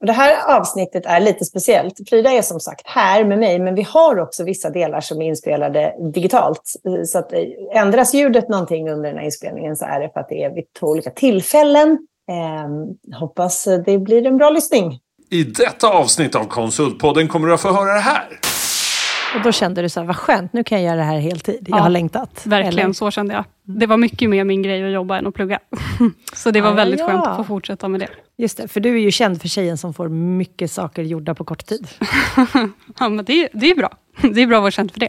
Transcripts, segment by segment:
Och det här avsnittet är lite speciellt. Frida är som sagt här med mig, men vi har också vissa delar som är inspelade digitalt. Så att eh, ändras ljudet någonting under den här inspelningen så är det för att det är vid två olika tillfällen. Eh, hoppas det blir en bra lyssning. I detta avsnitt av Konsultpodden kommer du att få höra det här. Och då kände du så här, vad skönt, nu kan jag göra det här heltid. Jag Ja, har längtat. Verkligen, Eller? så kände jag. Det var mycket mer min grej att jobba än att plugga. Så det var Ah, väldigt ja. skönt att få fortsätta med det. Just det, för du är ju känd för tjejen som får mycket saker gjorda på kort tid. Ja, men det, det är bra. Det är bra att vara känd för det.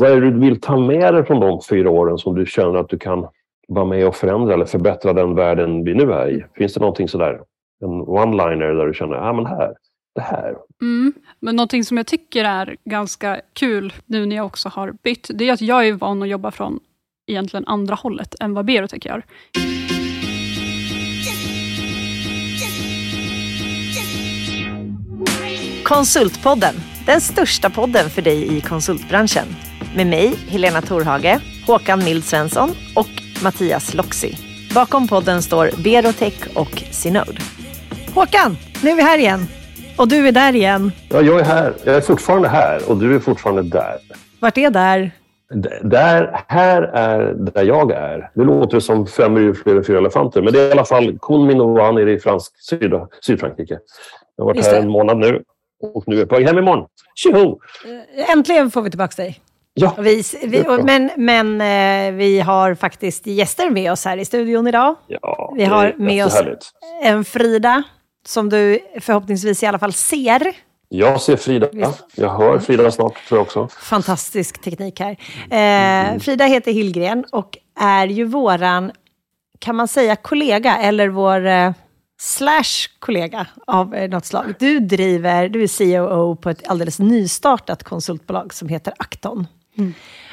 Vad är det du vill ta med dig från de fyra åren som du känner att du kan vara med och förändra eller förbättra den världen vi nu är i? Finns det någonting sådär, en one-liner där du känner, ja ah, men här, det här. Mm. Men någonting som jag tycker är ganska kul nu när jag också har bytt, det är att jag är van att jobba från egentligen andra hållet än vad Berotech gör. Konsultpodden, den största podden för dig i konsultbranschen. Med mig, Helena Torhage, Håkan Mild Svensson och Mattias Loxi. Bakom podden står Berotech och Synode. Håkan, nu är vi här igen. Och du är där igen. Ja, jag är här. Jag är fortfarande här och du är fortfarande där. Vart är där? D- Där, här är där jag är. Det låter som fem djur, fler fyra elefanter. Men det är i alla fall Kunminovan nere i fransk, syd, Sydfrankrike. Jag har varit Just här det. en månad nu och nu är jag på väg hem imorgon. Tjoho! Äntligen får vi tillbaka dig. Ja, Och Vi, vi, men men eh, vi har faktiskt gäster med oss här i studion idag. ja Vi har med oss-. En Frida, som du förhoppningsvis i alla fall ser. Jag ser Frida. Jag hör Frida snart, tror jag också. Fantastisk teknik här. Eh, Frida heter Hillgren och är ju våran, kan man säga kollega, eller vår eh, slash kollega av eh, något slag. Du driver, du är COO på ett alldeles nystartat konsultbolag som heter Acton.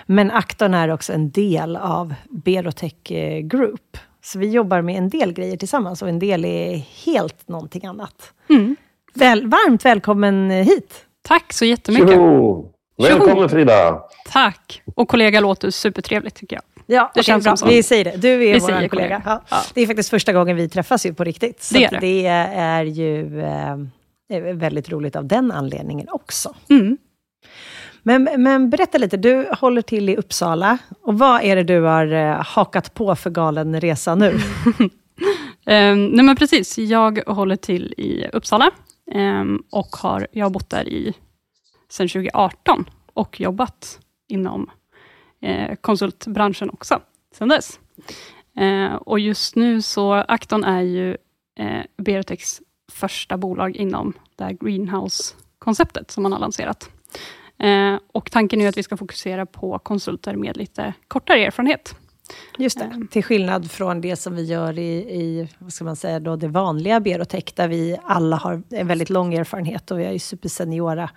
Men Acton är också en del av Berotech eh, Group. Så vi jobbar med en del grejer tillsammans och en del är helt någonting annat. Väl, varmt välkommen hit! Tack så jättemycket. Tjoho! Välkommen Frida! Tack. Och kollega låter supertrevligt tycker jag. Ja, Det känns som bra. så. Vi säger det. Du är Vi vår kollega. kollega. Ja. Ja. Det är faktiskt första gången vi träffas ju på riktigt. Så Det är det. det är ju eh, väldigt roligt av den anledningen också. Mm. Men, men berätta lite, du håller till i Uppsala. Och vad är det du har eh, hakat på för galen resa nu? Ehm, nej men precis, jag håller till i Uppsala ehm, och har, jag har bott där i sedan 2018 och jobbat inom eh, konsultbranschen också sedan dess. Eh, och just nu så, Acton är ju eh, Berotex första bolag inom det här greenhouse-konceptet som man har lanserat. Eh, och tanken är att vi ska fokusera på konsulter med lite kortare erfarenhet. Just det, till skillnad från det som vi gör i, i vad ska man säga då, det vanliga Berotech, där vi alla har en väldigt lång erfarenhet och vi ju superseniora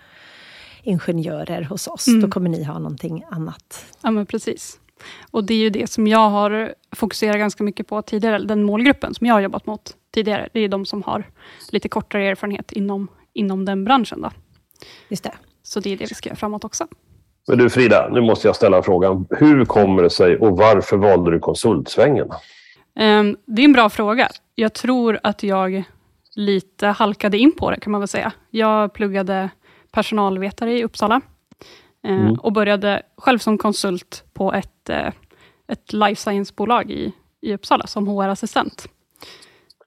ingenjörer hos oss. Mm. Då kommer ni ha någonting annat. Ja, men precis. Och det är ju det som jag har fokuserat ganska mycket på tidigare, den målgruppen som jag har jobbat mot tidigare. Det är de som har lite kortare erfarenhet inom, inom den branschen. Då. Just det. Så det är det vi ska göra framåt också. Men du Frida, nu måste jag ställa frågan. Hur kommer det sig och varför valde du konsultsvängen? Ehm, det är en bra fråga. Jag tror att jag lite halkade in på det, kan man väl säga. Jag pluggade personalvetare i Uppsala eh, Mm. och började själv som konsult på ett, eh, ett life science-bolag i, i Uppsala som HR-assistent.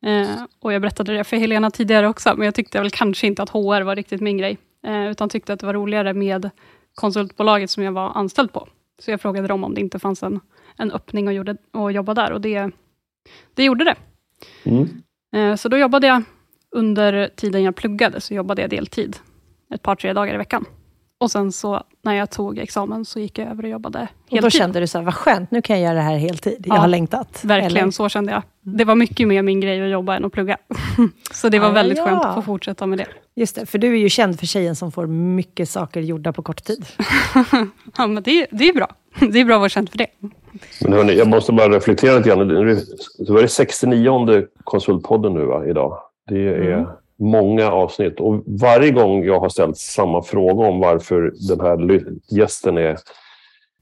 Eh, och jag berättade det för Helena tidigare också, men jag tyckte väl kanske inte att HR var riktigt min grej, utan tyckte att det var roligare med konsultbolaget som jag var anställd på. Så jag frågade dem om det inte fanns en, en öppning och, gjorde, och jobba där och det, det gjorde det. Mm. Eh, Så då jobbade jag under tiden jag pluggade, så jobbade jag deltid. Ett par, tre dagar i veckan. Och sen så när jag tog examen så gick jag över och jobbade Och då heltid. kände du så här, vad skönt, nu kan jag göra det här heltid. Jag Ja, har längtat. Verkligen, Eller? så kände jag. Det var mycket mer min grej att jobba än att plugga. så det var Ah, väldigt ja. skönt att få fortsätta med det. Just det, för du är ju känd för tjejen som får mycket saker gjorda på kort tid. Ja, men det, det är bra. Det är bra att vara känd för det. Men hörni, jag måste bara reflektera lite grann. Det var det 69 konsultpodden nu va, idag. Det är Mm. Många avsnitt. Och varje gång jag har ställt samma fråga om varför den här gästen är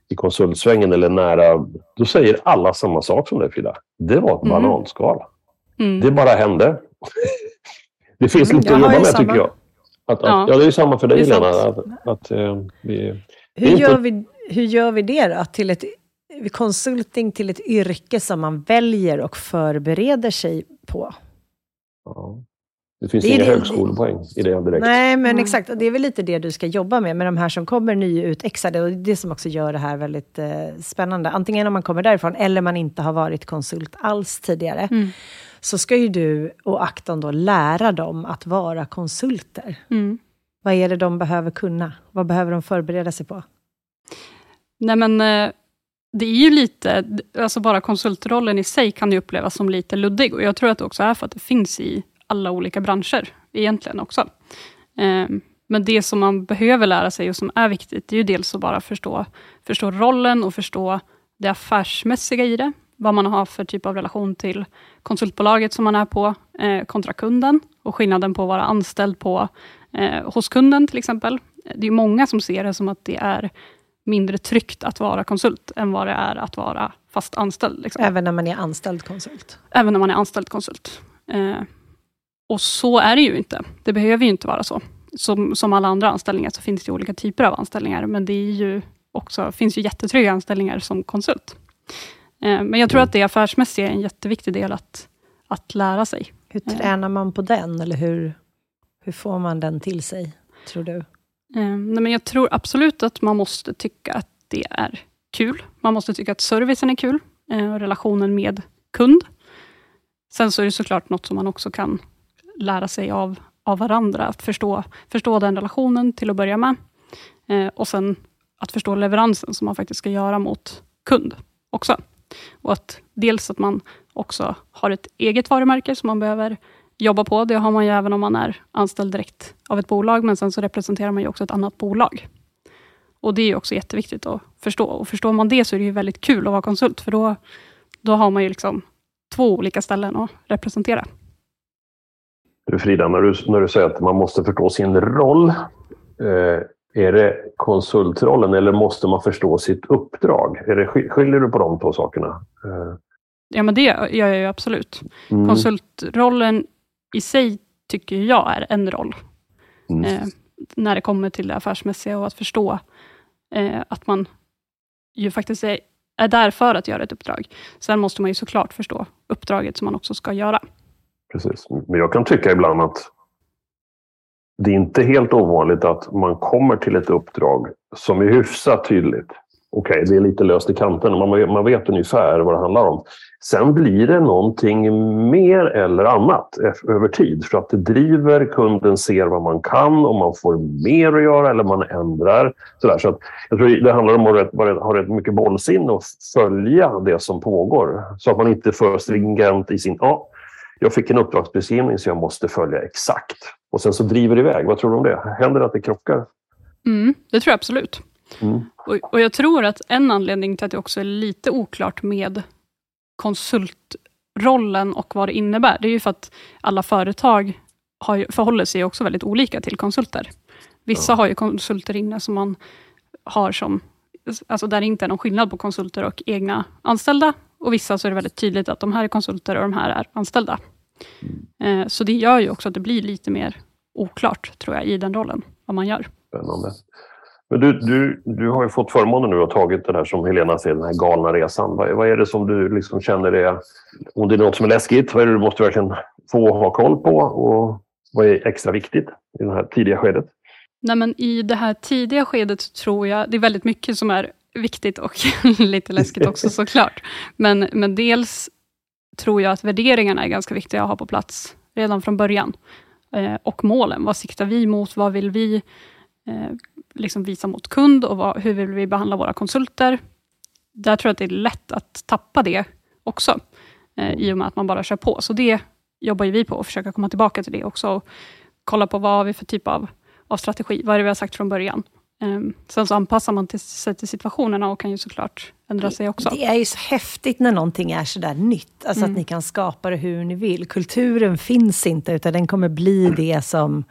i konsultsvängen eller nära, då säger alla samma sak som dig Frida. Det var ett Mm. bananskal. Mm. Det bara hände. Det finns Mm, lite jag att jobba med samma. tycker jag. Att, att, Ja. ja. det är samma för dig Lena. Att, att, eh, vi, Hur inte- gör, vi, hur gör vi det då? Till ett, konsulting till ett yrke som man väljer och förbereder sig på? ja. Det finns Det inga det- högskolepoäng i det direkt. Nej, men Mm. exakt. Och det är väl lite det du ska jobba med, med de här som kommer nyutexade. Och det är det som också gör det här väldigt eh, spännande. Antingen om man kommer därifrån eller man inte har varit konsult alls tidigare. Mm. Så ska ju du och Acton då lära dem att vara konsulter. Mm. Vad är det de behöver kunna? Vad behöver de förbereda sig på? Nej men eh, det är ju lite, alltså bara konsultrollen i sig kan ju upplevas som lite luddig och jag tror att det också är för att det finns i alla olika branscher egentligen också. Eh, Men det som man behöver lära sig och som är viktigt, det är ju dels att bara förstå, förstå rollen och förstå det affärsmässiga i det. Vad man har för typ av relation till konsultbolaget som man är på, eh, kontra kunden och skillnaden på att vara anställd på eh, hos kunden till exempel. Det är många som ser det som att det är mindre tryggt att vara konsult än vad det är att vara fast anställd. Liksom. Även när man är anställd konsult. Även när man är anställd konsult. Eh, och så är det ju inte. Det behöver ju inte vara så. Som, som alla andra anställningar så finns det olika typer av anställningar, men det är ju också, finns ju jättetrygga anställningar som konsult. Eh, men jag tror att det affärsmässiga är en jätteviktig del att, att lära sig. Hur Ja. tränar man på den? Eller hur, hur får man den till sig, tror du? Eh, nej, men jag tror absolut att man måste tycka att det är kul. Man måste tycka att servicen är kul, eh, och relationen med kund. Sen så är det såklart något som man också kan lära sig av, av varandra, att förstå, förstå den relationen till att börja med. Eh, och sen att förstå leveransen som man faktiskt ska göra mot kund också. Och att dels att man också har ett eget varumärke som man behöver jobba på. Det har man ju även om man är anställd direkt av ett bolag, men sen så representerar man ju också ett annat bolag. Och det är ju också jätteviktigt att förstå. Och förstår man det så är det ju väldigt kul att vara konsult, för då, då har man ju liksom två olika ställen att representera. Du Frida, när du, när du säger att man måste förstå sin roll. Eh, är det konsultrollen eller måste man förstå sitt uppdrag? Är det, sk- skiljer du på de två sakerna? Eh, Ja, men det gör jag ju absolut. mm, Konsultrollen i sig tycker jag är en roll. mm. eh, när det kommer till det affärsmässiga och att förstå eh, att man ju faktiskt är, är där för att göra ett uppdrag. Sen måste man ju såklart förstå uppdraget som man också ska göra. Precis. Men jag kan tycka ibland att det är inte helt ovanligt att man kommer till ett uppdrag som är hyfsat tydligt. Okej, det är lite löst i kanten. Man, man vet ungefär vad det handlar om. Sen blir det någonting mer eller annat e- över tid. För att det driver, kunden ser vad man kan och man får mer att göra eller man ändrar. Sådär. Så att jag tror det handlar om att ha rätt mycket bollsinne och följa det som pågår. Så att man inte är för stringent i sin... Ja, jag fick en uppdragsbeskrivning så jag måste följa exakt. Och sen så driver det iväg. Vad tror du om det? Händer det att det krockar? Mm, det tror jag absolut. Mm. Och, och jag tror att en anledning till att det också är lite oklart med konsultrollen och vad det innebär, det är ju för att alla företag har förhåller sig också väldigt olika till konsulter. Vissa Ja. har ju konsulter inne som man har som, alltså där det inte är någon skillnad på konsulter och egna anställda. Och vissa så är det väldigt tydligt att de här är konsulter och de här är anställda. Eh, så det gör ju också att det blir lite mer oklart, tror jag, i den rollen, vad man gör. Spännande. Men du, du, du har ju fått förmånen nu att ha tagit det här som Helena säger, den här galna resan. Vad, vad är det som du liksom känner är, om det är något som är läskigt, vad är det du måste verkligen få ha koll på och vad är extra viktigt i det här tidiga skedet? Nej, men I det här tidiga skedet tror jag, det är väldigt mycket som är viktigt och lite läskigt också såklart. Men, men dels tror jag att värderingarna är ganska viktiga att ha på plats redan från början. Eh, och målen, vad siktar vi mot? Vad vill vi eh, liksom visa mot kund och vad, hur vill vi behandla våra konsulter? Där tror jag att det är lätt att tappa det också, eh, i och med att man bara kör på. Så det jobbar ju vi på, att försöka komma tillbaka till det också. Och kolla på vad har vi för typ av, av strategi, vad är det vi har sagt från början? Um, sen så anpassar man till, sig till situationerna och kan ju såklart ändra sig också. Det är ju så häftigt när någonting är sådär nytt. Alltså Mm. att ni kan skapa det hur ni vill. Kulturen finns inte, utan den kommer bli det som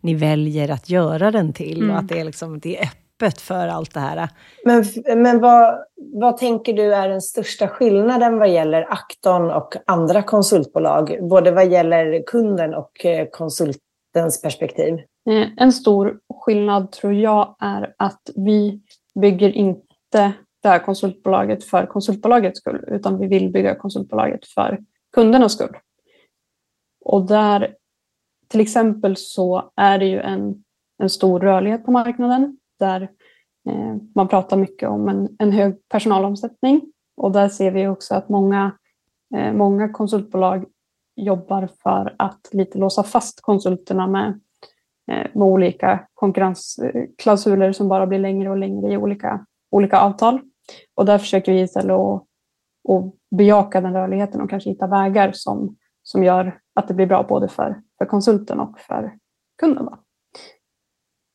ni väljer att göra den till. Mm. Och att det är, liksom, det är öppet för allt det här. Men, men vad, vad tänker du är den största skillnaden vad gäller Acton och andra konsultbolag? Både vad gäller kunden och eh, konsultens perspektiv? Eh, en stor skillnad tror jag är att vi bygger inte det här konsultbolaget för konsultbolagets skull, utan vi vill bygga konsultbolaget för kundernas skull. Och där, till exempel så är det ju en, en stor rörlighet på marknaden där eh, man pratar mycket om en, en hög personalomsättning. Och där ser vi också att många, eh, många konsultbolag jobbar för att lite låsa fast konsulterna med, Eh, med olika konkurrensklausuler som bara blir längre och längre i olika, olika avtal. Och där försöker vi istället att, att bejaka den rörligheten och kanske hitta vägar som, som gör att det blir bra både för, för konsulten och för kunden. Då.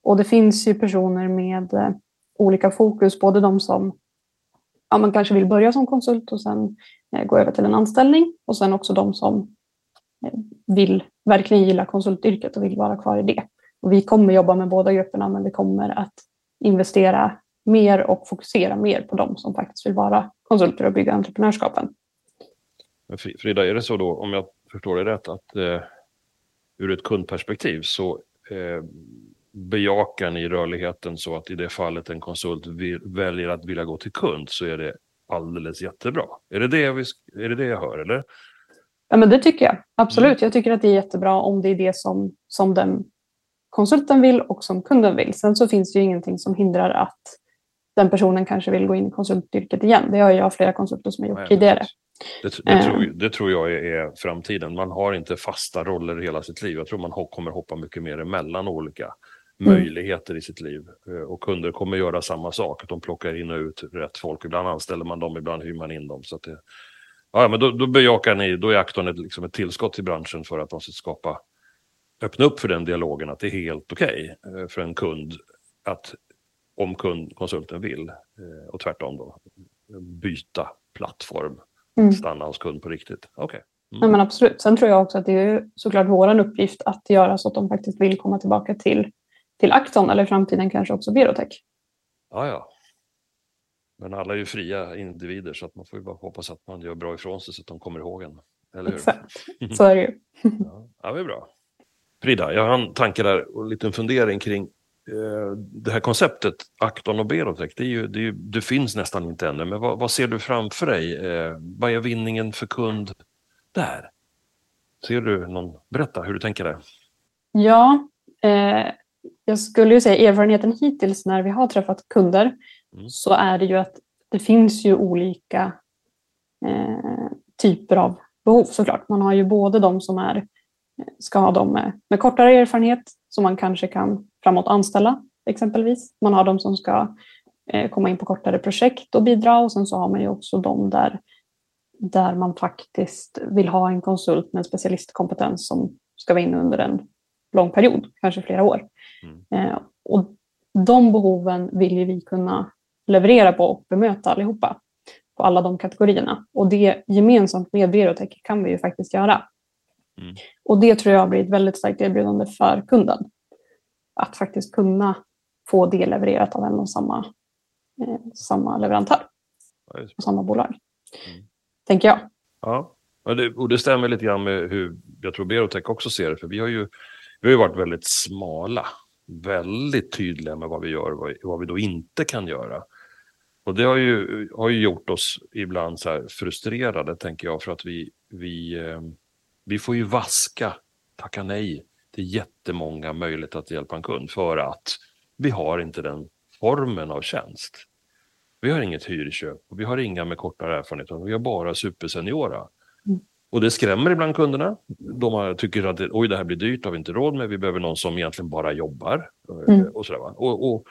Och det finns ju personer med eh, olika fokus, både de som ja, man kanske vill börja som konsult och sen eh, gå över till en anställning och sen också de som eh, vill verkligen gilla konsultyrket och vill vara kvar i det. Och vi kommer jobba med båda grupperna men vi kommer att investera mer och fokusera mer på de som faktiskt vill vara konsulter och bygga entreprenörskapen. Frida, är det så då, om jag förstår det rätt, att eh, ur ett kundperspektiv så eh, bejakar ni rörligheten så att i det fallet en konsult vill, väljer att vilja gå till kund så är det alldeles jättebra. Är det det, vi, är det, det jag hör eller? Ja men det tycker jag, absolut. Mm. Jag tycker att det är jättebra om det är det som, som den konsulten vill och som kunden vill. Sen så finns det ju ingenting som hindrar att den personen kanske vill gå in i konsultyrket igen. Det har jag flera konsulter som har gjort Nej, tidigare. Det, det, eh. tror, det, tror, jag är framtiden. Man har inte fasta roller hela sitt liv. Jag tror man kommer hoppa mycket mer emellan olika mm. möjligheter i sitt liv. Eh, och kunder kommer göra samma sak, att de plockar in och ut rätt folk. Ibland anställer man dem, ibland hyr man in dem. Så det, ja, men då, då bejakar ni, då är Acton ett, liksom ett tillskott till branschen för att man ska skapa, öppna upp för den dialogen, att det är helt okej okay eh, för en kund att om kund, konsulten vill eh, och tvärtom då byta plattform, mm. stanna hos kund på riktigt. Okay. Mm. Ja, men absolut. Sen tror jag också att det är såklart vår uppgift att göra så att de faktiskt vill komma tillbaka till till Acton eller i framtiden kanske också Berotech. Ja, ja. Men alla är ju fria individer så att man får ju bara hoppas att man gör bra ifrån sig så att de kommer ihåg en. Eller hur? Exakt, så är det ju. ja, ja, det är bra. Frida, jag har en tanke där och en liten fundering kring eh, det här konceptet Acton och Berotech. Det, är ju, det, är ju, det finns nästan inte ännu, men vad, vad ser du framför dig? Eh, vad är vinningen för kund där? Ser du någon? Berätta hur du tänker där. Ja, eh, jag skulle ju säga erfarenheten hittills när vi har träffat kunder mm. så är det ju att det finns ju olika eh, typer av behov såklart. Man har ju både de som är, ska ha dem med, med kortare erfarenhet som man kanske kan framåt anställa exempelvis. Man har de som ska eh, komma in på kortare projekt och bidra och sen så har man ju också de där, där man faktiskt vill ha en konsult med specialistkompetens som ska vara inne under en lång period, kanske flera år. Mm. Eh, och de behoven vill vi kunna leverera på och bemöta allihopa på alla de kategorierna. Och det gemensamt med Berotech kan vi ju faktiskt göra. Mm. Och det tror jag blir ett väldigt starkt erbjudande för kunden. Att faktiskt kunna få det levererat av en och samma, eh, samma leverantör. och samma bolag. Mm. Tänker jag. Ja, och det, och det stämmer lite grann med hur jag tror Berotech också ser det. För vi har ju vi har ju varit väldigt smala, väldigt tydliga med vad vi gör och vad vi då inte kan göra. Och det har ju, har ju gjort oss ibland så frustrerade, tänker jag, för att vi, vi, eh, vi får ju vaska, tacka nej till jättemånga möjligheter att hjälpa en kund för att vi har inte den formen av tjänst. Vi har inget hyrköp och vi har inga med kortare erfarenhet, vi har bara superseniora. Mm. Och det skrämmer ibland kunderna. De tycker att oj, det här blir dyrt, har vi inte råd med. Vi behöver någon som egentligen bara jobbar. Mm. Och, sådär, och, och,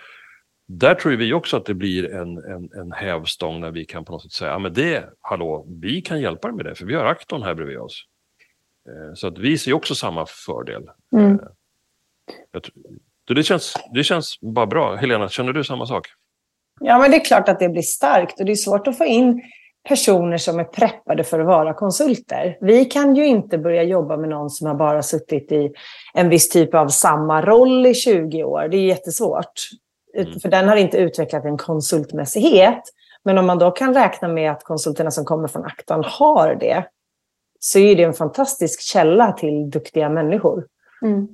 där tror vi också att det blir en, en, en hävstång när vi kan på något sätt säga, ja men det, hallå, vi kan hjälpa dig med det, för vi har Akton här bredvid oss. Eh, så att vi ser också samma fördel. Mm. Eh, jag, det, känns, det känns bara bra. Helena, känner du samma sak? Ja, men det är klart att det blir starkt och det är svårt att få in personer som är preppade för att vara konsulter. Vi kan ju inte börja jobba med någon som har bara suttit i en viss typ av samma roll i 20 år. Det är jättesvårt. För den har inte utvecklat en konsultmässighet. Men om man då kan räkna med att konsulterna som kommer från Acton har det, så är det en fantastisk källa till duktiga människor. Mm.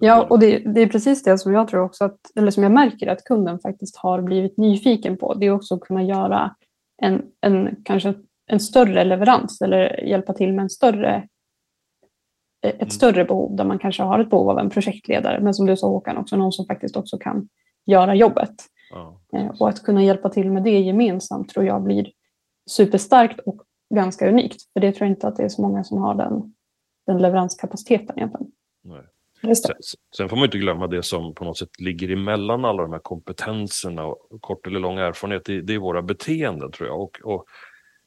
Ja, och det, det, är precis det som jag tror också att, eller som jag märker att kunden faktiskt har blivit nyfiken på. Det är också att kunna göra en, en kanske en större leverans eller hjälpa till med en större, ett mm. större behov där man kanske har ett behov av en projektledare, men som du sa Håkan, också någon som faktiskt också kan göra jobbet. Ja. Eh, och att kunna hjälpa till med det gemensamt tror jag blir superstarkt och ganska unikt. För det tror jag inte att det är så många som har den, den leveranskapaciteten egentligen. Nej. Sen, sen, får man inte glömma det som på något sätt ligger emellan alla de här kompetenserna och kort eller lång erfarenhet. Det, det är våra beteenden tror jag. Och, och,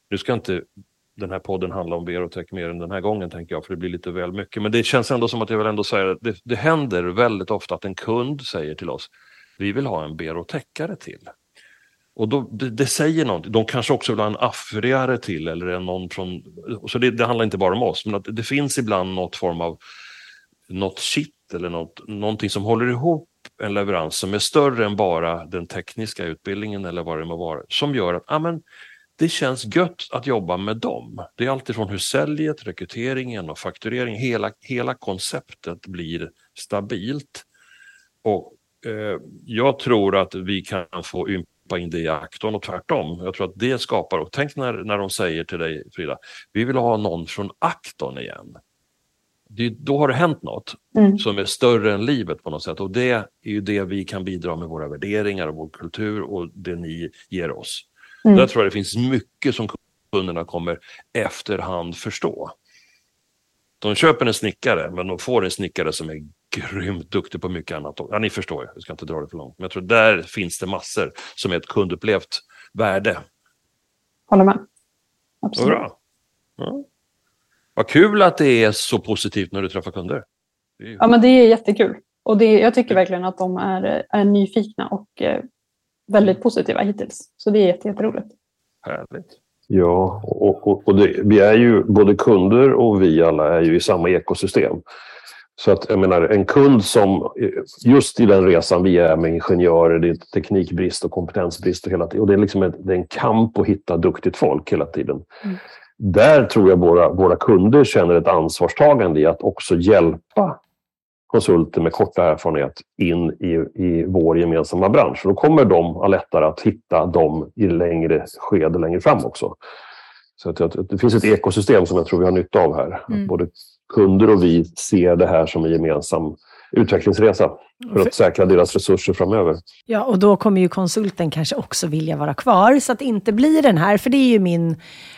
nu ska inte den här podden handla om Berotech mer än den här gången tänker jag, för det blir lite väl mycket. Men det känns ändå som att jag vill ändå säga att det, det händer väldigt ofta att en kund säger till oss, vi vill ha en Berotechare till. Och då, det, det, säger någonting. De kanske också vill ha en affriare till eller en någon från... Så det, det, handlar inte bara om oss, men att det finns ibland något form av något shit eller något, någonting som håller ihop en leverans som är större än bara den tekniska utbildningen eller vad det må vara, som gör att ah, men, det känns gött att jobba med dem. Det är alltifrån hur säljet, rekryteringen och faktureringen. hela, hela konceptet blir stabilt. Och eh, jag tror att vi kan få ympa in det i aktorn och tvärtom. Jag tror att det skapar, och tänk när, när de säger till dig Frida, vi vill ha någon från aktorn igen. Det, då har det hänt något mm. som är större än livet på något sätt och det är ju det vi kan bidra med våra värderingar och vår kultur och det ni ger oss. Mm. Där tror jag det finns mycket som kunderna kommer efterhand förstå. De köper en snickare, men de får en snickare som är grymt duktig på mycket annat. Ja, ni förstår, jag ska inte dra det för långt. Men jag tror där finns det massor som är ett kundupplevt värde. Håller med. Absolut. Bra. Ja. Vad kul att det är så positivt när du träffar kunder. Ja, men det är jättekul. Och det, jag tycker verkligen att de är, är nyfikna och eh, väldigt positiva hittills. Så det är jätteroligt. Härligt. Ja, och, och, och det, vi är ju, både kunder och vi alla är ju i samma ekosystem. Så att jag menar, en kund som, just i den resan vi är med ingenjörer, det är teknikbrist och kompetensbrist och hela tiden. Och det är liksom en, det är en kamp att hitta duktigt folk hela tiden. Mm. Där tror jag våra, våra kunder känner ett ansvarstagande i att också hjälpa konsulter med korta erfarenhet in i, i vår gemensamma bransch. Då kommer de lättare att hitta dem i längre skede längre fram också. Så att, att, det finns ett ekosystem som jag tror vi har nytta av här. Mm. Både kunder och vi ser det här som en gemensam utvecklingsresa för att säkra deras resurser framöver. Ja, och då kommer ju konsulten kanske också vilja vara kvar, så att det inte blir den här, för det är ju min,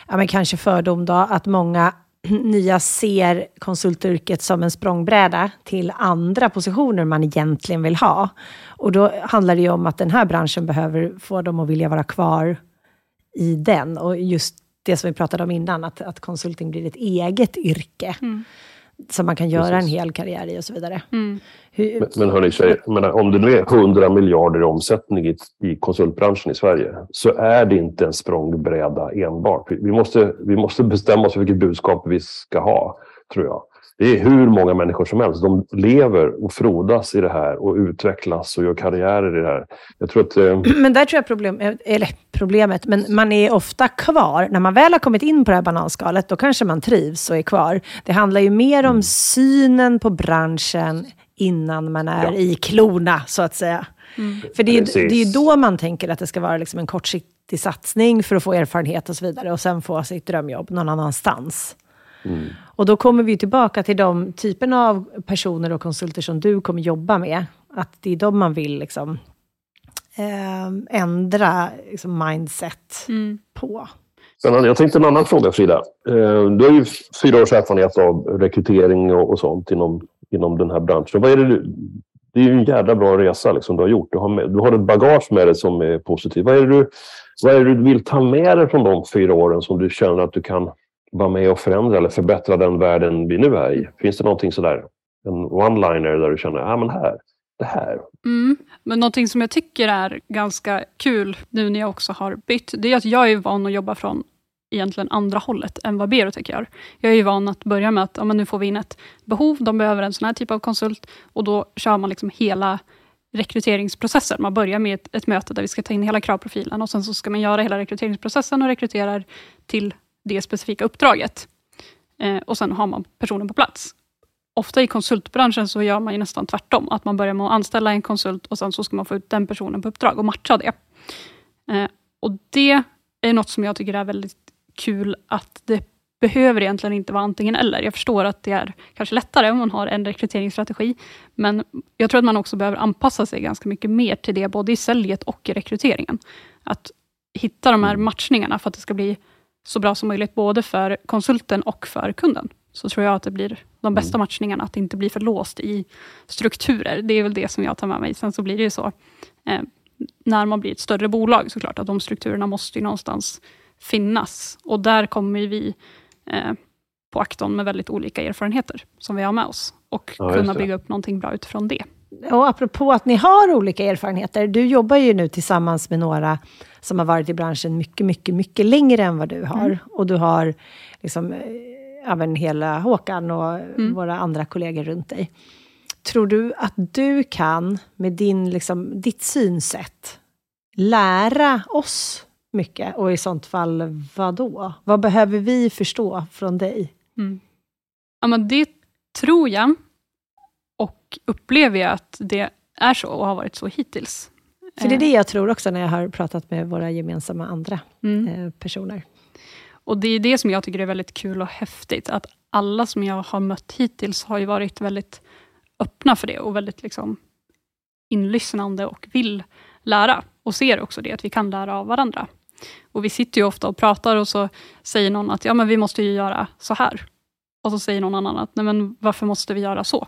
ja men kanske fördom då, att många nya ser konsultyrket som en språngbräda till andra positioner man egentligen vill ha. Och då handlar det ju om att den här branschen behöver få dem att vilja vara kvar i den. Och just det som vi pratade om innan, att, att konsulting blir ett eget yrke. Mm som man kan göra Precis. en hel karriär i och så vidare. Mm. Hur, men, men hörni tjejer, menar, om det nu är 100 miljarder i omsättning i, i konsultbranschen i Sverige så är det inte en språngbräda enbart. Vi måste, vi måste bestämma oss för vilket budskap vi ska ha, tror jag. Det är hur många människor som helst. De lever och frodas i det här och utvecklas och gör karriärer i det här. Jag tror att, eh... Men där tror jag problem, eller problemet, men man är ofta kvar. När man väl har kommit in på det här bananskalet, då kanske man trivs och är kvar. Det handlar ju mer om mm. synen på branschen innan man är ja. i klorna, så att säga. Mm. För det är, det är då man tänker att det ska vara liksom en kortsiktig satsning för att få erfarenhet och så vidare och sen få sitt drömjobb någon annanstans. Mm. Och då kommer vi tillbaka till de typerna av personer och konsulter som du kommer jobba med. Att det är de man vill liksom, eh, ändra liksom, mindset mm. på. Jag tänkte en annan fråga, Frida. Eh, du har ju fyra års erfarenhet av rekrytering och, sånt inom, inom den här branschen. Vad är det, du, det är ju en jävla bra resa liksom, du har gjort. Du har, med, du har ett bagage med dig som är positivt. Vad är, det du, vad är det du vill ta med dig från de fyra åren som du känner att du kan vara med och förändra eller förbättra den världen vi nu är i? Finns det någonting sådär, en one-liner där du känner, ja men här, det här. Mm. Men någonting som jag tycker är ganska kul nu när jag också har bytt, det är att jag är van att jobba från egentligen andra hållet än vad Berotech gör. Jag är ju van att börja med att ja, men nu får vi in ett behov, de behöver en sån här typ av konsult och då kör man liksom hela rekryteringsprocessen. Man börjar med ett, ett, möte där vi ska ta in hela kravprofilen och sen så ska man göra hela rekryteringsprocessen och rekryterar till det specifika uppdraget. Eh, och sen har man personen på plats. Ofta i konsultbranschen så gör man ju nästan tvärtom. Att man börjar med att anställa en konsult och sen så ska man få ut den personen på uppdrag och matcha det. Eh, och det är något som jag tycker är väldigt kul att det behöver egentligen inte vara antingen eller. Jag förstår att det är kanske lättare om man har en rekryteringsstrategi, men jag tror att man också behöver anpassa sig ganska mycket mer till det, både i säljet och i rekryteringen. Att hitta de här matchningarna för att det ska bli så bra som möjligt, både för konsulten och för kunden. Så tror jag att det blir de bästa matchningarna, att det inte blir för låst i strukturer. Det är väl det som jag tar med mig. Sen så blir det ju så, eh, när man blir ett större bolag såklart, att de strukturerna måste ju någonstans finnas. Och där kommer vi eh, på Acton med väldigt olika erfarenheter som vi har med oss och ja, kunna bygga upp någonting bra utifrån det. Och apropå att ni har olika erfarenheter, du jobbar ju nu tillsammans med några som har varit i branschen mycket, mycket, mycket längre än vad du har. Mm. Och du har liksom, eh, även hela Håkan och mm. våra andra kollegor runt dig. Tror du att du kan, med din, liksom, ditt synsätt, lära oss mycket? Och i sånt fall, vad då? Vad behöver vi förstå från dig? Mm. Ja, men det tror jag och upplever jag att det är så och har varit så hittills. För det är det jag tror också när jag har pratat med våra gemensamma andra mm. Eh, personer. Och det är det som jag tycker är väldigt kul och häftigt, att alla som jag har mött hittills har ju varit väldigt öppna för det och väldigt liksom inlyssnande och vill lära och ser också det, att vi kan lära av varandra. Och Vi sitter ju ofta och pratar och så säger någon att ja, men vi måste ju göra så här. Och så säger någon annan att nej, men varför måste vi göra så?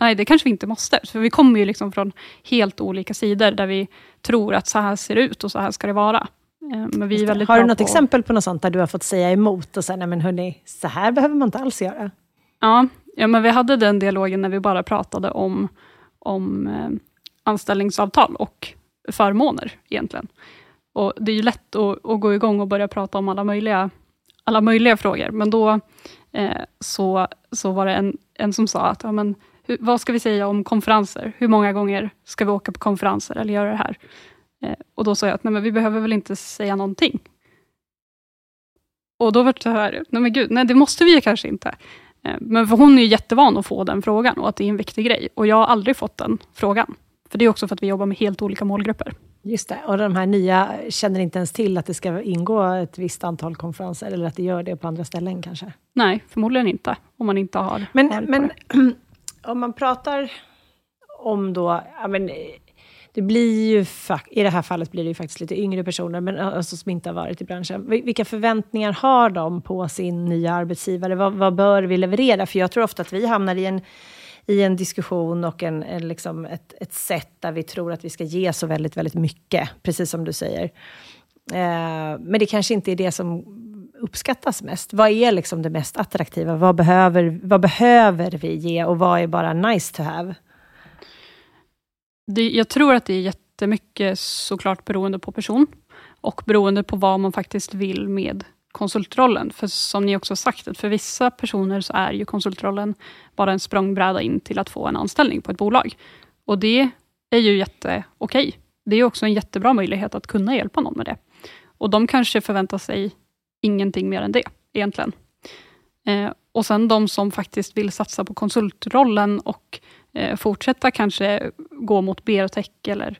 Nej, det kanske vi inte måste, för vi kommer ju liksom från helt olika sidor, där vi tror att så här ser det ut och så här ska det vara. Eh, men vi är väldigt har du något på... exempel på något sånt, där du har fått säga emot och säga, nej men hörni, så här behöver man inte alls göra? Ja, ja men vi hade den dialogen när vi bara pratade om, om eh, anställningsavtal och förmåner egentligen. Och Det är ju lätt att, att, gå igång och börja prata om alla möjliga, alla möjliga frågor, men då eh, så, så var det en, en som sa att ja, men, hur, vad ska vi säga om konferenser? Hur många gånger ska vi åka på konferenser eller göra det här? Eh, och Då sa jag att nej, men vi behöver väl inte säga någonting. Och då var det så här, nej men gud, nej det måste vi kanske inte. Eh, men för hon är jättevan att få den frågan och att det är en viktig grej. Och jag har aldrig fått den frågan. För det är också för att vi jobbar med helt olika målgrupper. Just det, och de här nya känner inte ens till att det ska ingå ett visst antal konferenser, eller att det gör det på andra ställen kanske? Nej, förmodligen inte, om man inte har Men, men om man pratar om då, ja, men, det blir ju, i det här fallet blir det ju faktiskt lite yngre personer, men eh, alltså som inte har varit i branschen. Vilka förväntningar har de på sin nya arbetsgivare? Vad, vad bör vi leverera? För jag tror ofta att vi hamnar i en i en diskussion och en, en liksom ett, ett sätt där vi tror att vi ska ge så väldigt, väldigt mycket, precis som du säger. Eh, men det kanske inte är det som uppskattas mest. Vad är liksom det mest attraktiva? Vad behöver, vad behöver vi ge och vad är bara nice to have? Det, jag tror att det är jättemycket såklart beroende på person och beroende på vad man faktiskt vill med konsultrollen. För som ni också sagt, att för vissa personer så är ju konsultrollen bara en språngbräda in till att få en anställning på ett bolag. Och det är ju jätteokej. Det är också en jättebra möjlighet att kunna hjälpa någon med det. Och de kanske förväntar sig ingenting mer än det, egentligen. Eh, och sen de som faktiskt vill satsa på konsultrollen och eh, fortsätta kanske gå mot biotech eller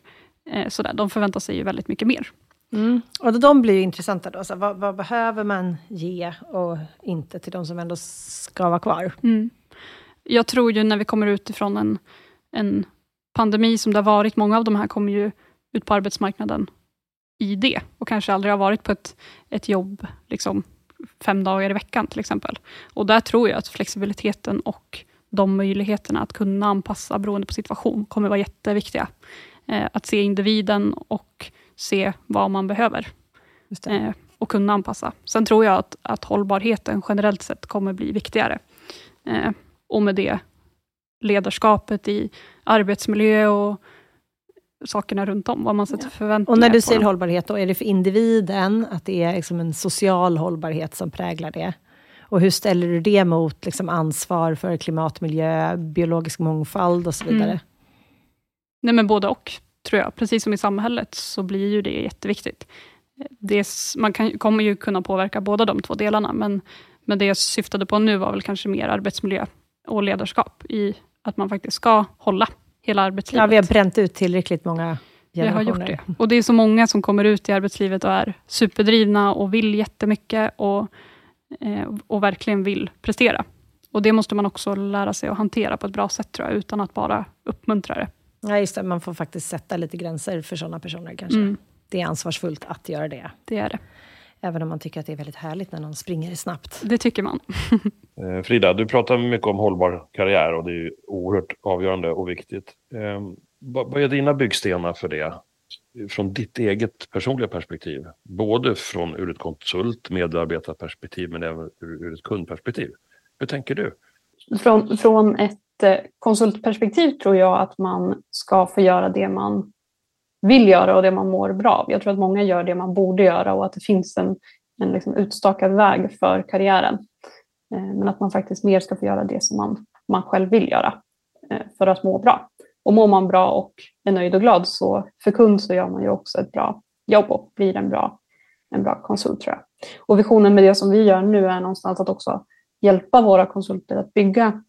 eh, sådär, de förväntar sig ju väldigt mycket mer. Mm. Och de blir ju intressanta då. Så vad, vad, behöver man ge och inte till de som ändå ska vara kvar? Mm. Jag tror ju när vi kommer utifrån en, en pandemi som det har varit, många av de här kommer ju ut på arbetsmarknaden i det och kanske aldrig har varit på ett, ett jobb liksom, fem dagar i veckan till exempel. Och där tror jag att flexibiliteten och de möjligheterna att kunna anpassa beroende på situation kommer vara jätteviktiga. Eh, att se individen och se vad man behöver eh, och kunna anpassa. Sen tror jag att, att hållbarheten generellt sett kommer bli viktigare. Eh, och med det ledarskapet i arbetsmiljö och sakerna runt om, vad man sätter förväntningar Och när du säger hållbarhet, då är det för individen, att det är liksom en social hållbarhet som präglar det? Och hur ställer du det mot liksom ansvar för klimatmiljö, biologisk mångfald och så vidare? Mm. Nej, men både och, tror jag. Precis som i samhället så blir ju det jätteviktigt. Det, man kan, kommer ju kunna påverka båda de två delarna, men, men det jag syftade på nu var väl kanske mer arbetsmiljö och ledarskap, i att man faktiskt ska hålla hela arbetslivet. Ja, vi har bränt ut tillräckligt många vi har gjort det. Och det är så många som kommer ut i arbetslivet och är superdrivna och vill jättemycket och, eh, och verkligen vill prestera. Och Det måste man också lära sig att hantera på ett bra sätt, tror jag, utan att bara uppmuntra det. Ja, just det. Man får faktiskt sätta lite gränser för sådana personer kanske. Mm. Det är ansvarsfullt att göra det. Det är det. Även om man tycker att det är väldigt härligt när någon springer snabbt. Det tycker man. Eh, Frida, du pratar mycket om hållbar karriär och det är oerhört avgörande och viktigt. Ehm, vad är dina byggstenar för det? Från ditt eget personliga perspektiv. Både från ur ett konsult medarbetarperspektiv men även ur, ett kundperspektiv. Hur tänker du? Från, från ett eh, konsultperspektiv tror jag att man ska få göra det man vill göra och det man mår bra av. Jag tror att många gör det man borde göra och att det finns en, en liksom utstakad väg för karriären. Eh, men att man faktiskt mer ska få göra det som man, man själv vill göra eh, för att må bra. Och mår man bra och är nöjd och glad så för kund så gör man ju också ett bra jobb och blir en bra, en bra konsult tror jag. Och visionen med det som vi gör nu är någonstans att också hjälpa våra konsulter att bygga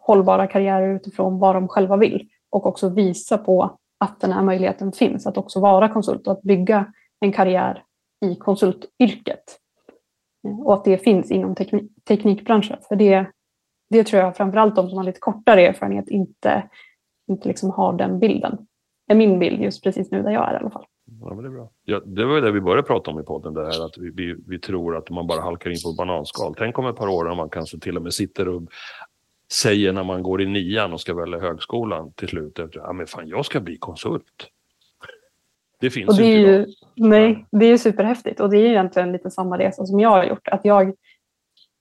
hållbara karriärer utifrån vad de själva vill och också visa på att den här möjligheten finns att också vara konsult och att bygga en karriär i konsultyrket. Eh, och att det finns inom teknik, teknikbranschen. För det, det tror jag framförallt de som har lite kortare erfarenhet inte, inte liksom har den bilden. Det är min bild just precis nu där jag är i alla fall. Ja, men det, är bra. Ja, det var det vi började prata om i podden, det här att vi, vi, vi tror att man bara halkar in på bananskal. Tänk om ett par år när man kanske till och med sitter och säger när man går i nian och ska välja högskolan till slut, efter, ja men fan jag ska bli konsult. Det finns och det inte ju, Nej, det är ju superhäftigt och det är egentligen lite samma resa som jag har gjort. Att jag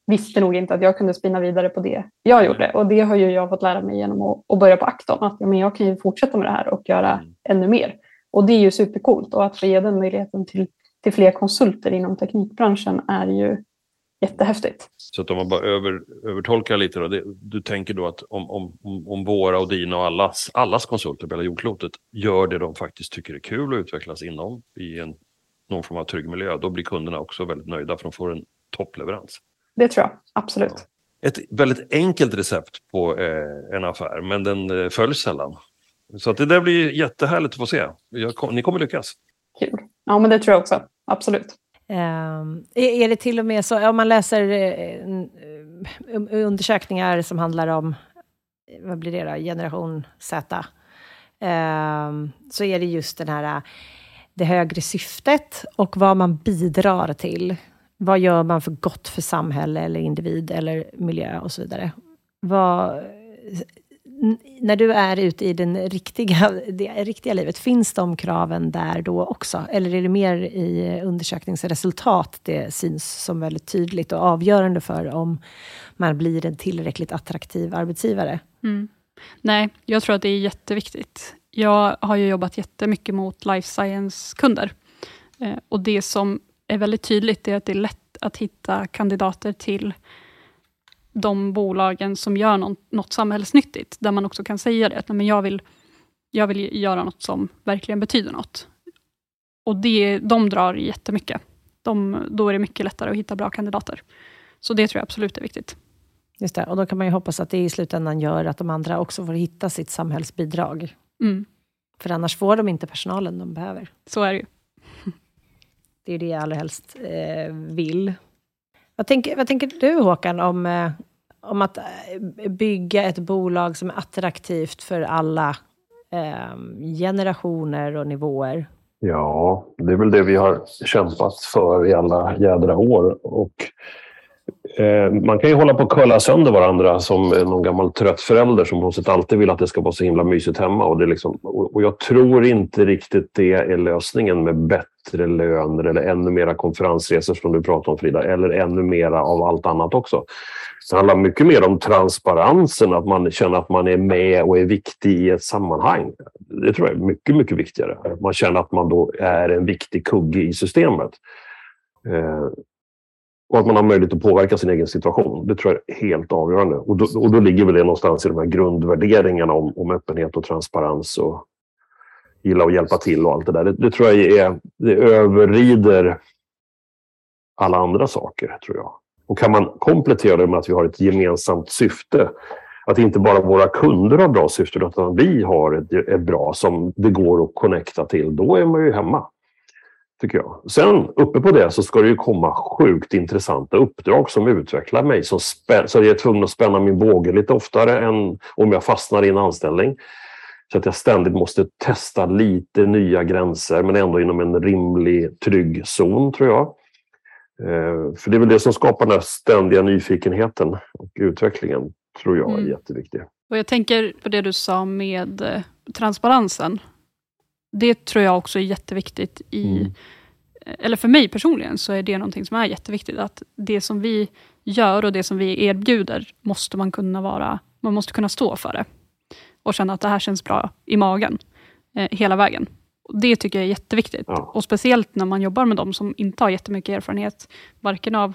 visste nog inte att jag kunde spinna vidare på det jag gjorde och det har ju jag fått lära mig genom att, att börja på Acton. Att ja, men jag kan ju fortsätta med det här och göra mm. ännu mer. Och det är ju supercoolt och att få ge den möjligheten till, till fler konsulter inom teknikbranschen är ju jättehäftigt. Så att om man bara över, övertolkar lite, då, det, du tänker då att om, om, om våra och dina och allas, allas konsulter på hela jordklotet gör det de faktiskt tycker är kul att utvecklas inom i en, någon form av trygg miljö, då blir kunderna också väldigt nöjda för de får en toppleverans. Det tror jag, absolut. Ja. Ett väldigt enkelt recept på eh, en affär, men den eh, följs sällan. Så att det där blir jättehärligt att få se. Jag, ni kommer lyckas. Kul. Ja, men det tror jag också. Absolut. Um, är det till och med så, om man läser eh, um, um, undersökningar som handlar om, eh, vad blir det då, generation Z, um, så är det just den här, eh, det högre syftet och vad man bidrar till. Vad gör man för gott för samhälle eller individ eller miljö och så vidare. Vad, när du är ute i den riktiga, det riktiga livet, finns de kraven där då också? Eller är det mer i undersökningsresultat det syns som väldigt tydligt och avgörande för om man blir en tillräckligt attraktiv arbetsgivare? Mm. Nej, jag tror att det är jätteviktigt. Jag har ju jobbat jättemycket mot life science-kunder. Eh, och det som är väldigt tydligt är att det är lätt att hitta kandidater till de bolagen som gör något, något samhällsnyttigt, där man också kan säga det, att men jag, vill, jag vill göra något som verkligen betyder något. Och det, de drar jättemycket. De, då är det mycket lättare att hitta bra kandidater. Så det tror jag absolut är viktigt. Just det, och då kan man ju hoppas att det i slutändan gör att de andra också får hitta sitt samhällsbidrag. Mm. För annars får de inte personalen de behöver. Så är det ju. det är det jag allra helst eh, vill. Vad tänker, vad tänker du Håkan om, eh, om att eh, bygga ett bolag som är attraktivt för alla eh, generationer och nivåer? Ja, det är väl det vi har kämpat för i alla jädra år. Och, Eh, man kan ju hålla på att curla sönder varandra som någon gammal trött förälder som på något sätt alltid vill att det ska vara så himla mysigt hemma. Och, det liksom, och jag tror inte riktigt det är lösningen med bättre löner eller ännu mera konferensresor som du pratar om Frida, eller ännu mera av allt annat också. Det handlar mycket mer om transparensen, att man känner att man är med och är viktig i ett sammanhang. Det tror jag är mycket, mycket viktigare. Man känner att man då är en viktig kugge i systemet. Eh, och att man har möjlighet att påverka sin egen situation. Det tror jag är helt avgörande. Och då, och då ligger väl det någonstans i de här grundvärderingarna om, om öppenhet och transparens och gilla att hjälpa till och allt det där. Det, det tror jag är, det överrider alla andra saker, tror jag. Och kan man komplettera det med att vi har ett gemensamt syfte, att inte bara våra kunder har bra syften utan vi har ett, ett bra som det går att connecta till, då är man ju hemma. Tycker jag. Sen uppe på det så ska det ju komma sjukt intressanta uppdrag som utvecklar mig. Som spä- så jag är tvungen att spänna min båge lite oftare än om jag fastnar i en anställning. Så att jag ständigt måste testa lite nya gränser men ändå inom en rimlig, trygg zon tror jag. Eh, För det är väl det som skapar den här ständiga nyfikenheten och utvecklingen, tror jag är Mm. jätteviktig. Och jag tänker på det du sa med eh, transparensen. Det tror jag också är jätteviktigt i, Mm. eller för mig personligen, så är det någonting som är jätteviktigt. Att det som vi gör och det som vi erbjuder, måste man kunna vara, man måste kunna stå för det. Och känna att det här känns bra i magen, eh, hela vägen. Det tycker jag är jätteviktigt. Ja. Och speciellt när man jobbar med de som inte har jättemycket erfarenhet, varken av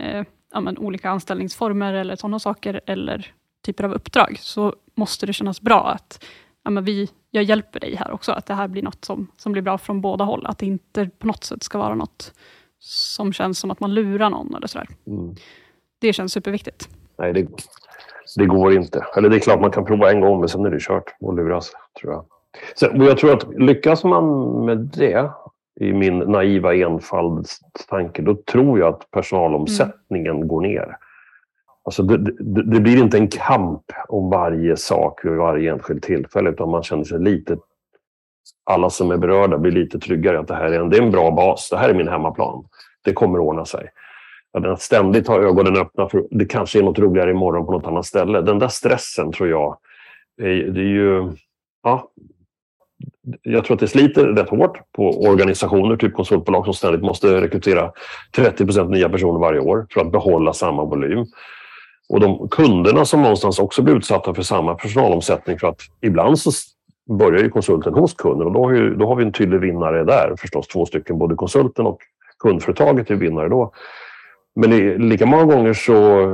eh, ja, men, olika anställningsformer eller sådana saker, eller typer av uppdrag, så måste det kännas bra att ja, men vi, jag hjälper dig här också, att det här blir något som, som blir bra från båda håll. Att det inte på något sätt ska vara något som känns som att man lurar någon eller sådär. Mm. Det känns superviktigt. Nej, det, det går inte. Eller det är klart man kan prova en gång, men sen är det kört och luras, tror jag. Sen, jag tror att lyckas man med det, i min naiva enfaldstanke, då tror jag att personalomsättningen går ner. Alltså det, det, det blir inte en kamp om varje sak vid varje enskilt tillfälle, utan man känner sig lite... Alla som är berörda blir lite tryggare att det här är en, det är en bra bas. Det här är min hemmaplan. Det kommer ordna sig. Att ständigt ha ögonen öppna för det kanske är något roligare imorgon på något annat ställe. Den där stressen tror jag, är, det är ju... Ja, jag tror att det sliter rätt hårt på organisationer, typ konsultbolag som ständigt måste rekrytera 30% nya personer varje år för att behålla samma volym. Och de kunderna som någonstans också blir utsatta för samma personalomsättning för att ibland så börjar ju konsulten hos kunden och då har, ju, då har vi en tydlig vinnare där förstås. Två stycken, både konsulten och kundföretaget är vinnare då. Men i, lika många gånger så,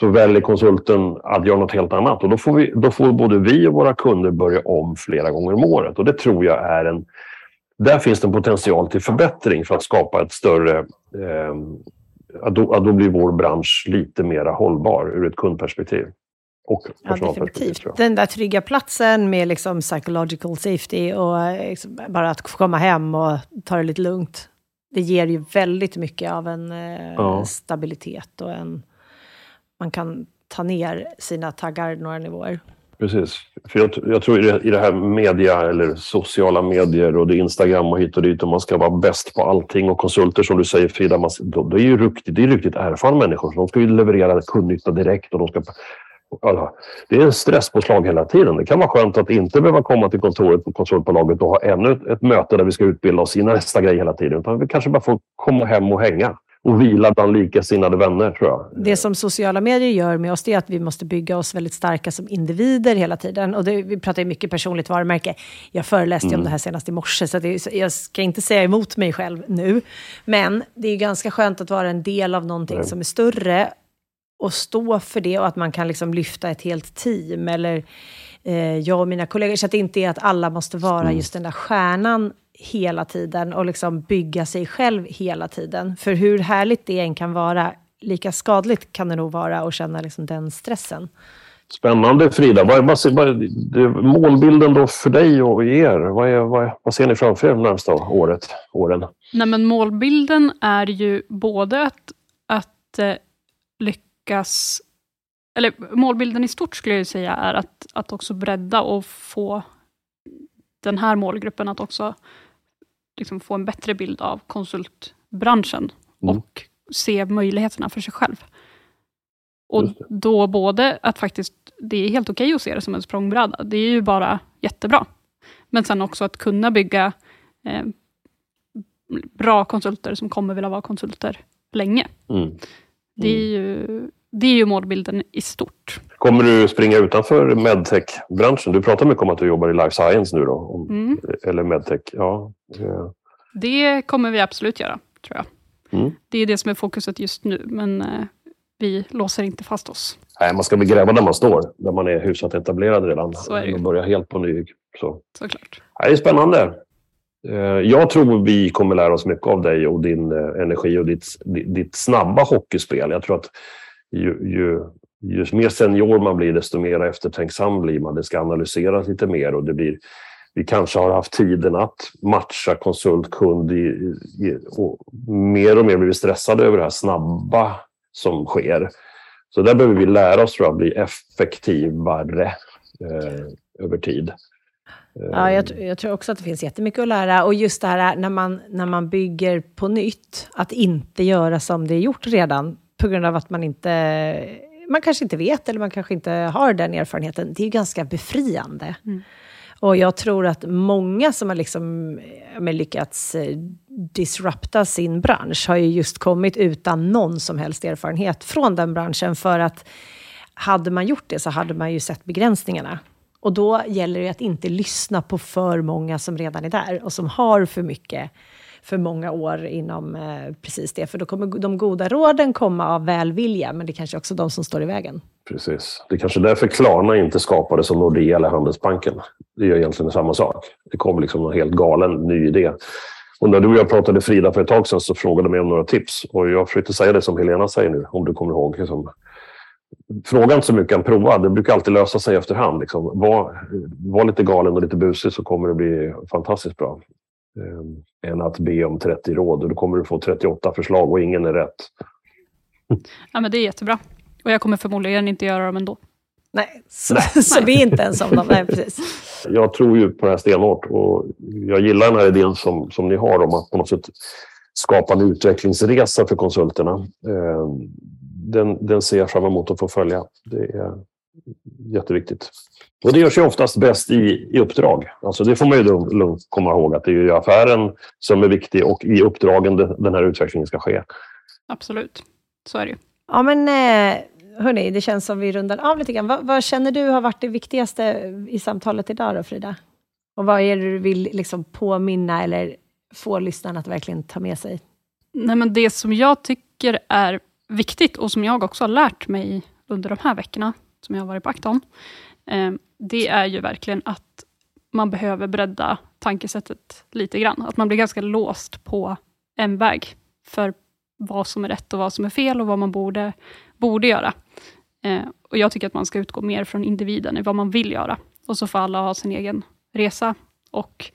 så väljer konsulten att göra något helt annat och då får, vi, då får både vi och våra kunder börja om flera gånger om året och det tror jag är en... Där finns det en potential till förbättring för att skapa ett större... Eh, att, då, att då blir vår bransch lite mer hållbar ur ett kundperspektiv. Och Ja, personalperspektiv. definitivt. tror jag. Den där trygga platsen med liksom psychological safety och liksom bara att komma hem och ta det lite lugnt. Det ger ju väldigt mycket av en eh, Ja. stabilitet och en... Man kan ta ner sina taggar några nivåer. Precis. För jag, jag tror i det, i det här media eller sociala medier och det är Instagram och hit och dit och man ska vara bäst på allting och konsulter som du säger Frida, man, de, det är ju riktigt, det är riktigt erfarna människor. Så de ska ju leverera kundnytta direkt och de ska alla. Alltså, det är en stresspåslag hela tiden. Det kan vara skönt att inte behöva komma till kontoret på konsultbolaget och ha ännu ett möte där vi ska utbilda oss i nästa grej hela tiden. Utan vi kanske bara får komma hem och hänga och vila bland likasinnade vänner, tror jag. Det som sociala medier gör med oss det är att vi måste bygga oss väldigt starka som individer hela tiden. Och det, vi pratar ju mycket personligt varumärke. Jag föreläste ju om det här senast i morse, så, det, jag ska inte säga emot mig själv nu. Men det är ju ganska skönt att vara en del av någonting som är större och stå för det och att man kan liksom lyfta ett helt team. Eller eh, jag och mina kollegor. Så att det inte är att alla måste vara just den där stjärnan hela tiden och liksom bygga sig själv hela tiden. För hur härligt det än kan vara, lika skadligt kan det nog vara att känna liksom den stressen. Spännande Frida. Vad, vad, vad, målbilden då för dig och er? Vad, är, vad, vad ser ni framför er de närmsta året, åren? Nej, men målbilden är ju både att, att eh, lyckas... Eller målbilden i stort skulle jag säga är att, att också bredda och få den här målgruppen att också liksom få en bättre bild av konsultbranschen Mm. och se möjligheterna för sig själv. Och då både att faktiskt, det är helt okej att se det som en språngbräda, det är ju bara jättebra. Men sen också att kunna bygga eh, bra konsulter som kommer vilja vara konsulter länge. Mm. Det är ju, det är ju målbilden i stort. Kommer du springa utanför medtech-branschen? Du pratar mycket om att du jobbar i life science nu då. Mm. Eller medtech. Ja. Det kommer vi absolut göra, tror jag. Mm. Det är det som är fokuset just nu, men eh, vi låser inte fast oss. Nej, man ska väl gräva där man står. Där man är hyfsat etablerad redan. Så är det ju. Och börja helt på ny Så. Såklart. Det är spännande. Eh, Jag tror vi kommer lära oss mycket av dig och din eh, energi och ditt, ditt snabba hockeyspel. Jag tror att ju, ju, ju mer senior man blir, desto mer eftertänksam blir man. Det ska analyseras lite mer och det blir, vi kanske har haft tiden att matcha konsult, kund i, i, och mer och mer blivit stressade över det här snabba som sker. Så där behöver vi lära oss tror jag, bli effektivare eh, över tid. Ja, jag, jag tror också att det finns jättemycket att lära. Och just det här när man, när man bygger på nytt, att inte göra som det är gjort redan, på grund av att man inte... Man kanske inte vet, eller man kanske inte har den erfarenheten. Det är ju ganska befriande. Och jag tror att många som har liksom, lyckats eh, disrupta sin bransch har ju just kommit utan någon som helst erfarenhet från den branschen. För att hade man gjort det så hade man ju sett begränsningarna. Och då gäller det att inte lyssna på för många som redan är där och som har för mycket, för många år inom eh, precis det. För då kommer de goda råden komma av välvilja, men det är kanske också de som står i vägen. Precis. Det är kanske därför Klarna inte skapades som Nordea eller Handelsbanken. Det är egentligen samma sak. Det kom liksom en helt galen ny idé. Och när du och jag pratade Frida för ett tag sedan så frågade mig om några tips. Och jag försökte säga det som Helena säger nu, om du kommer ihåg. Liksom, fråga inte så mycket, än prova. Det brukar alltid lösa sig efterhand. Liksom. Var, var lite galen och lite busig så kommer det bli fantastiskt bra. Eh, än att be om 30 råd. Och då kommer du få 38 förslag och ingen är rätt. Ja, men det är jättebra. Och jag kommer förmodligen inte göra dem ändå. Nej, så, så vi är inte ens om dem. Nej, precis. jag tror ju på det här stenhårt och jag gillar den här idén som, som ni har om att på något sätt skapa en utvecklingsresa för konsulterna. Eh, Den, den ser jag fram emot att få följa. Det är jätteviktigt. Och det görs ju oftast bäst i, i uppdrag. Alltså det får man ju lugnt komma ihåg att det är ju affären som är viktig och i uppdragen den den här utvecklingen ska ske. Absolut. Så är det ju. Ja, men eh, hörni, det känns som vi rundar av lite grann. Vad, vad känner du har varit det viktigaste i samtalet idag då, Frida? Och vad är det du vill liksom påminna eller få lyssnarna att verkligen ta med sig? Nej, men det som jag tycker är viktigt och som jag också har lärt mig under de här veckorna som jag har varit på Acton, eh, det är ju verkligen att man behöver bredda tankesättet lite grann. Att man blir ganska låst på en väg för vad som är rätt och vad som är fel och vad man borde, borde göra. Eh, och Jag tycker att man ska utgå mer från individen i vad man vill göra. Och så får alla ha sin egen resa. Och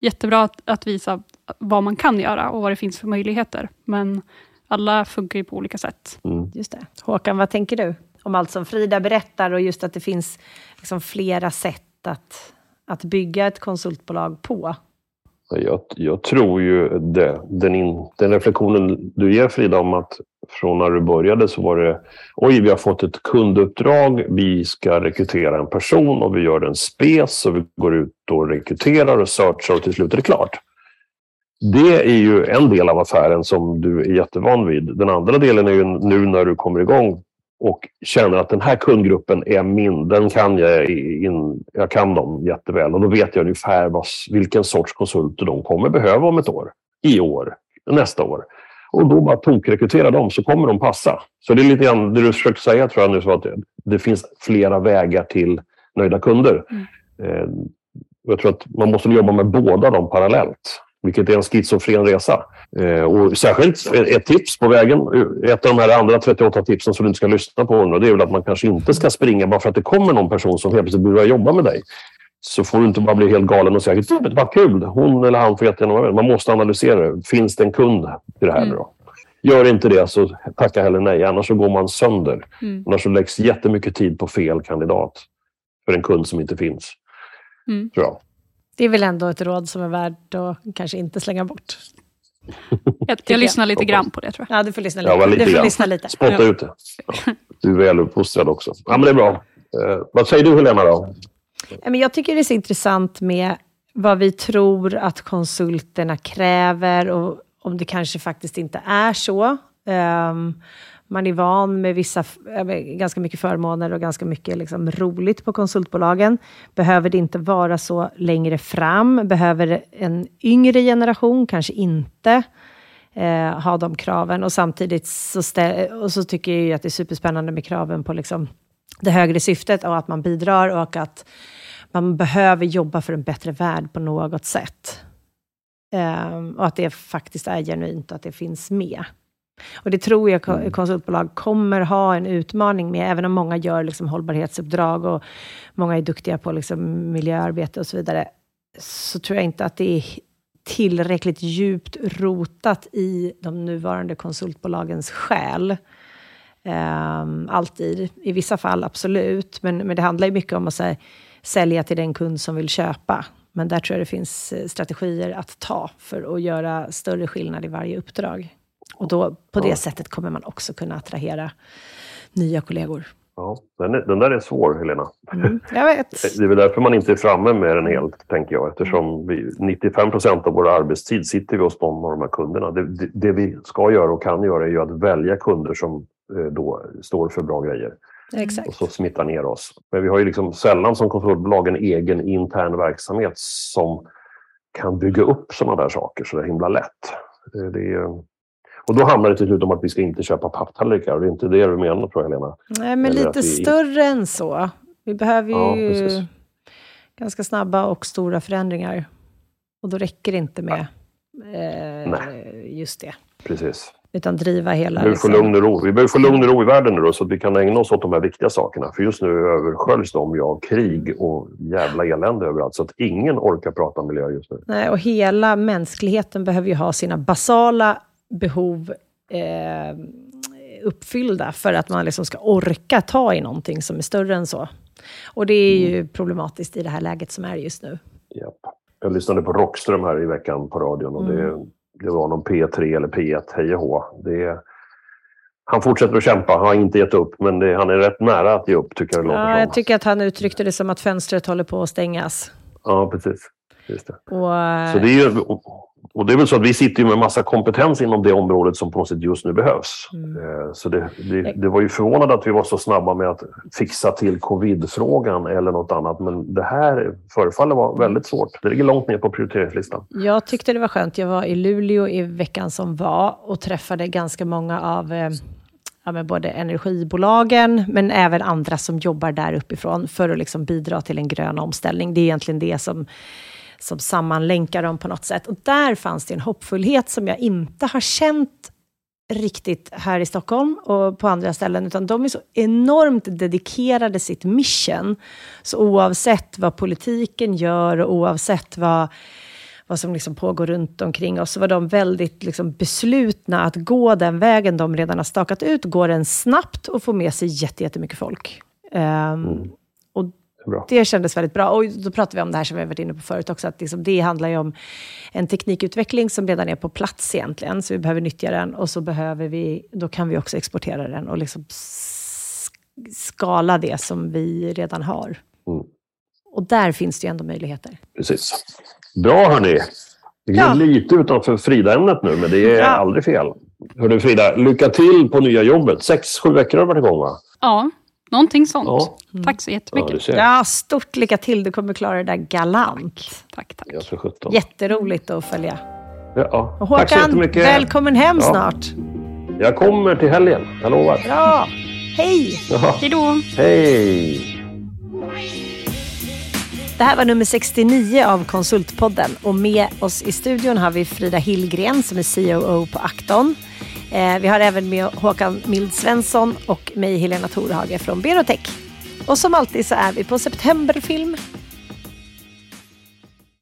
jättebra att, att visa vad man kan göra och vad det finns för möjligheter. Men alla funkar ju på olika sätt. Just det. Håkan, vad tänker du om allt som Frida berättar och just att det finns liksom flera sätt att, att bygga ett konsultbolag på? Jag, jag tror ju det. Den, in, den reflektionen du ger Frida om att från när du började så var det oj, vi har fått ett kunduppdrag, vi ska rekrytera en person och vi gör en spes och vi går ut och rekryterar och searchar och till slut är det klart. Det är ju en del av affären som du är jättevan vid. Den andra delen är ju nu när du kommer igång och känner att den här kundgruppen är min, den kan jag, in, jag kan dem jätteväl och då vet jag ungefär vad, vilken sorts konsulter de kommer behöva om ett år, i år, nästa år. Och då bara tokrekrytera dem så kommer de passa. Så det är lite grann det du försökte säga tror jag nu, så att det finns flera vägar till nöjda kunder. Eh, Jag tror att man måste jobba med båda dem parallellt. Vilket är en schizofren resa. Eh, och särskilt ett tips på vägen, ett av de här andra 38 tipsen som du inte ska lyssna på nu, det är väl att man kanske inte ska springa bara för att det kommer någon person som helt plötsligt börjar jobba med dig. Så får du inte bara bli helt galen och säga att vad kul, hon eller han får jättegärna vara med. Man måste analysera det. Finns det en kund till det här? Mm. Då? Gör inte det så tacka heller nej, annars så går man sönder. Mm. Annars så läggs jättemycket tid på fel kandidat för en kund som inte finns. Mm. Tror jag. Det är väl ändå ett råd som är värt att kanske inte slänga bort. Jag, jag. lyssnar lite grann på det tror jag. Ja, du får lyssna Ja, lite. vad lite du får lyssna lite. Spotta Ja. ut det. Ja. Du är väl uppfostrad också. Ja, men det är bra. Eh, vad säger du Helena då? Ja, Men jag tycker det är så intressant med vad vi tror att konsulterna kräver och om det kanske faktiskt inte är så. Ehm, man är van med vissa, eh, ganska mycket förmåner och ganska mycket liksom roligt på konsultbolagen. Behöver det inte vara så längre fram? Behöver en yngre generation kanske inte eh, ha de kraven? Och samtidigt så, och så tycker jag ju att det är superspännande med kraven på liksom det högre syftet och att man bidrar och att man behöver jobba för en bättre värld på något sätt. Eh, och att det faktiskt är genuint och att det finns med. Och det tror jag Mm. konsultbolag kommer ha en utmaning med, även om många gör liksom hållbarhetsuppdrag och många är duktiga på liksom miljöarbete och så vidare, så tror jag inte att det är tillräckligt djupt rotat i de nuvarande konsultbolagens själ. Um, alltid. I vissa fall absolut, men, men det handlar ju mycket om att här, sälja till den kund som vill köpa. Men där tror jag det finns eh, strategier att ta för att göra större skillnad i varje uppdrag. Och då, på det Ja. sättet kommer man också kunna attrahera nya kollegor. Ja, den, är, den där är svår, Helena. Mm, jag vet. Det är väl därför man inte är framme med den helt, tänker jag. Eftersom vi, 95 procent av vår arbetstid sitter vi hos någon av de här kunderna. Det, det, det vi ska göra och kan göra är ju att välja kunder som eh, då står för bra grejer. Och Exakt. så smittar ner oss. Men vi har ju liksom sällan som konsultbolag en egen intern verksamhet som kan bygga upp sådana där saker så det är himla lätt. Eh, Det är, och då handlar det till slut om att vi ska inte köpa papptallrikar. Det är inte det du menar, tror jag, Helena. Nej, men Eller lite vi- större än så. Vi behöver Ja, ju precis. ganska snabba och stora förändringar. Och då räcker det inte med eh, just det. Precis. Utan driva Vi hela... behöver få liksom- lugn och ro. Vi behöver få lugn och ro i världen nu då, så att vi kan ägna oss åt de här viktiga sakerna. För just nu översköljs de ju av krig och jävla elände överallt. Så att ingen orkar prata miljö just nu. Nej, och hela mänskligheten behöver ju ha sina basala behov eh, uppfyllda för att man liksom ska orka ta i någonting som är större än så. Och det är ju problematiskt i det här läget som är just nu. Japp. Jag lyssnade på Rockström här i veckan på radion och det, det var någon P3 eller P1, hej och hå. Det, han fortsätter att kämpa, han har inte gett upp, men det, han är rätt nära att ge upp tycker jag det Ja, jag tycker att han uttryckte det som att fönstret håller på att stängas. Ja, precis. Just det. Och, Så det är ju, och- det är väl så att vi sitter med massa kompetens inom det området som på något sätt just nu behövs. Mm. Eh, Så det, det, det var ju förvånande att vi var så snabba med att fixa till covid-frågan eller något annat. Men det här förefaller vara väldigt svårt. Det ligger långt ner på prioriteringslistan. Jag tyckte det var skönt. Jag var i Luleå i veckan som var och träffade ganska många av eh, ja, men både energibolagen, men även andra som jobbar där uppifrån för att liksom bidra till en grön omställning. Det är egentligen det som, som sammanlänkar dem på något sätt. Och där fanns det en hoppfullhet som jag inte har känt riktigt här i Stockholm och på andra ställen, utan de är så enormt dedikerade sitt mission. Så oavsett vad politiken gör och oavsett vad, vad som liksom pågår runt omkring oss, så var de väldigt liksom beslutna att gå den vägen de redan har stakat ut, gå den snabbt och få med sig jättemycket folk. Um, Bra. det kändes väldigt bra. Och då pratar vi om det här som vi har varit inne på förut också, att liksom det handlar ju om en teknikutveckling som redan är på plats egentligen, så vi behöver nyttja den och så behöver vi, då kan vi också exportera den och liksom skala det som vi redan har. Mm. Och där finns det ju ändå möjligheter. Precis. Bra hörni! Vi gled Ja. lite utanför Frida-ämnet nu, men det är Ja. aldrig fel. Hörru Frida, lycka till på nya jobbet. Sex, sju veckor har du varit igång va? Ja, någonting sånt. Ja. Tack så Ja, jättemycket. ser. Ja, stort lycka till. Du kommer klara det där galant. Tack, tack. Ja, för sjutton. Jätteroligt att följa. Ja. Och Tack så Håkan, jättemycket. välkommen hem Ja. snart. Jag kommer till helgen, jag lovar. Bra! Hej! Ja. Hej då! Hej! Det här var nummer 69 av Konsultpodden och med oss i studion har vi Frida Hillgren som är COO på Acton. Eh, vi har även med Håkan Mild Svensson och mig Helena Torhage från Berotech. Och som alltid så är vi på Septemberfilm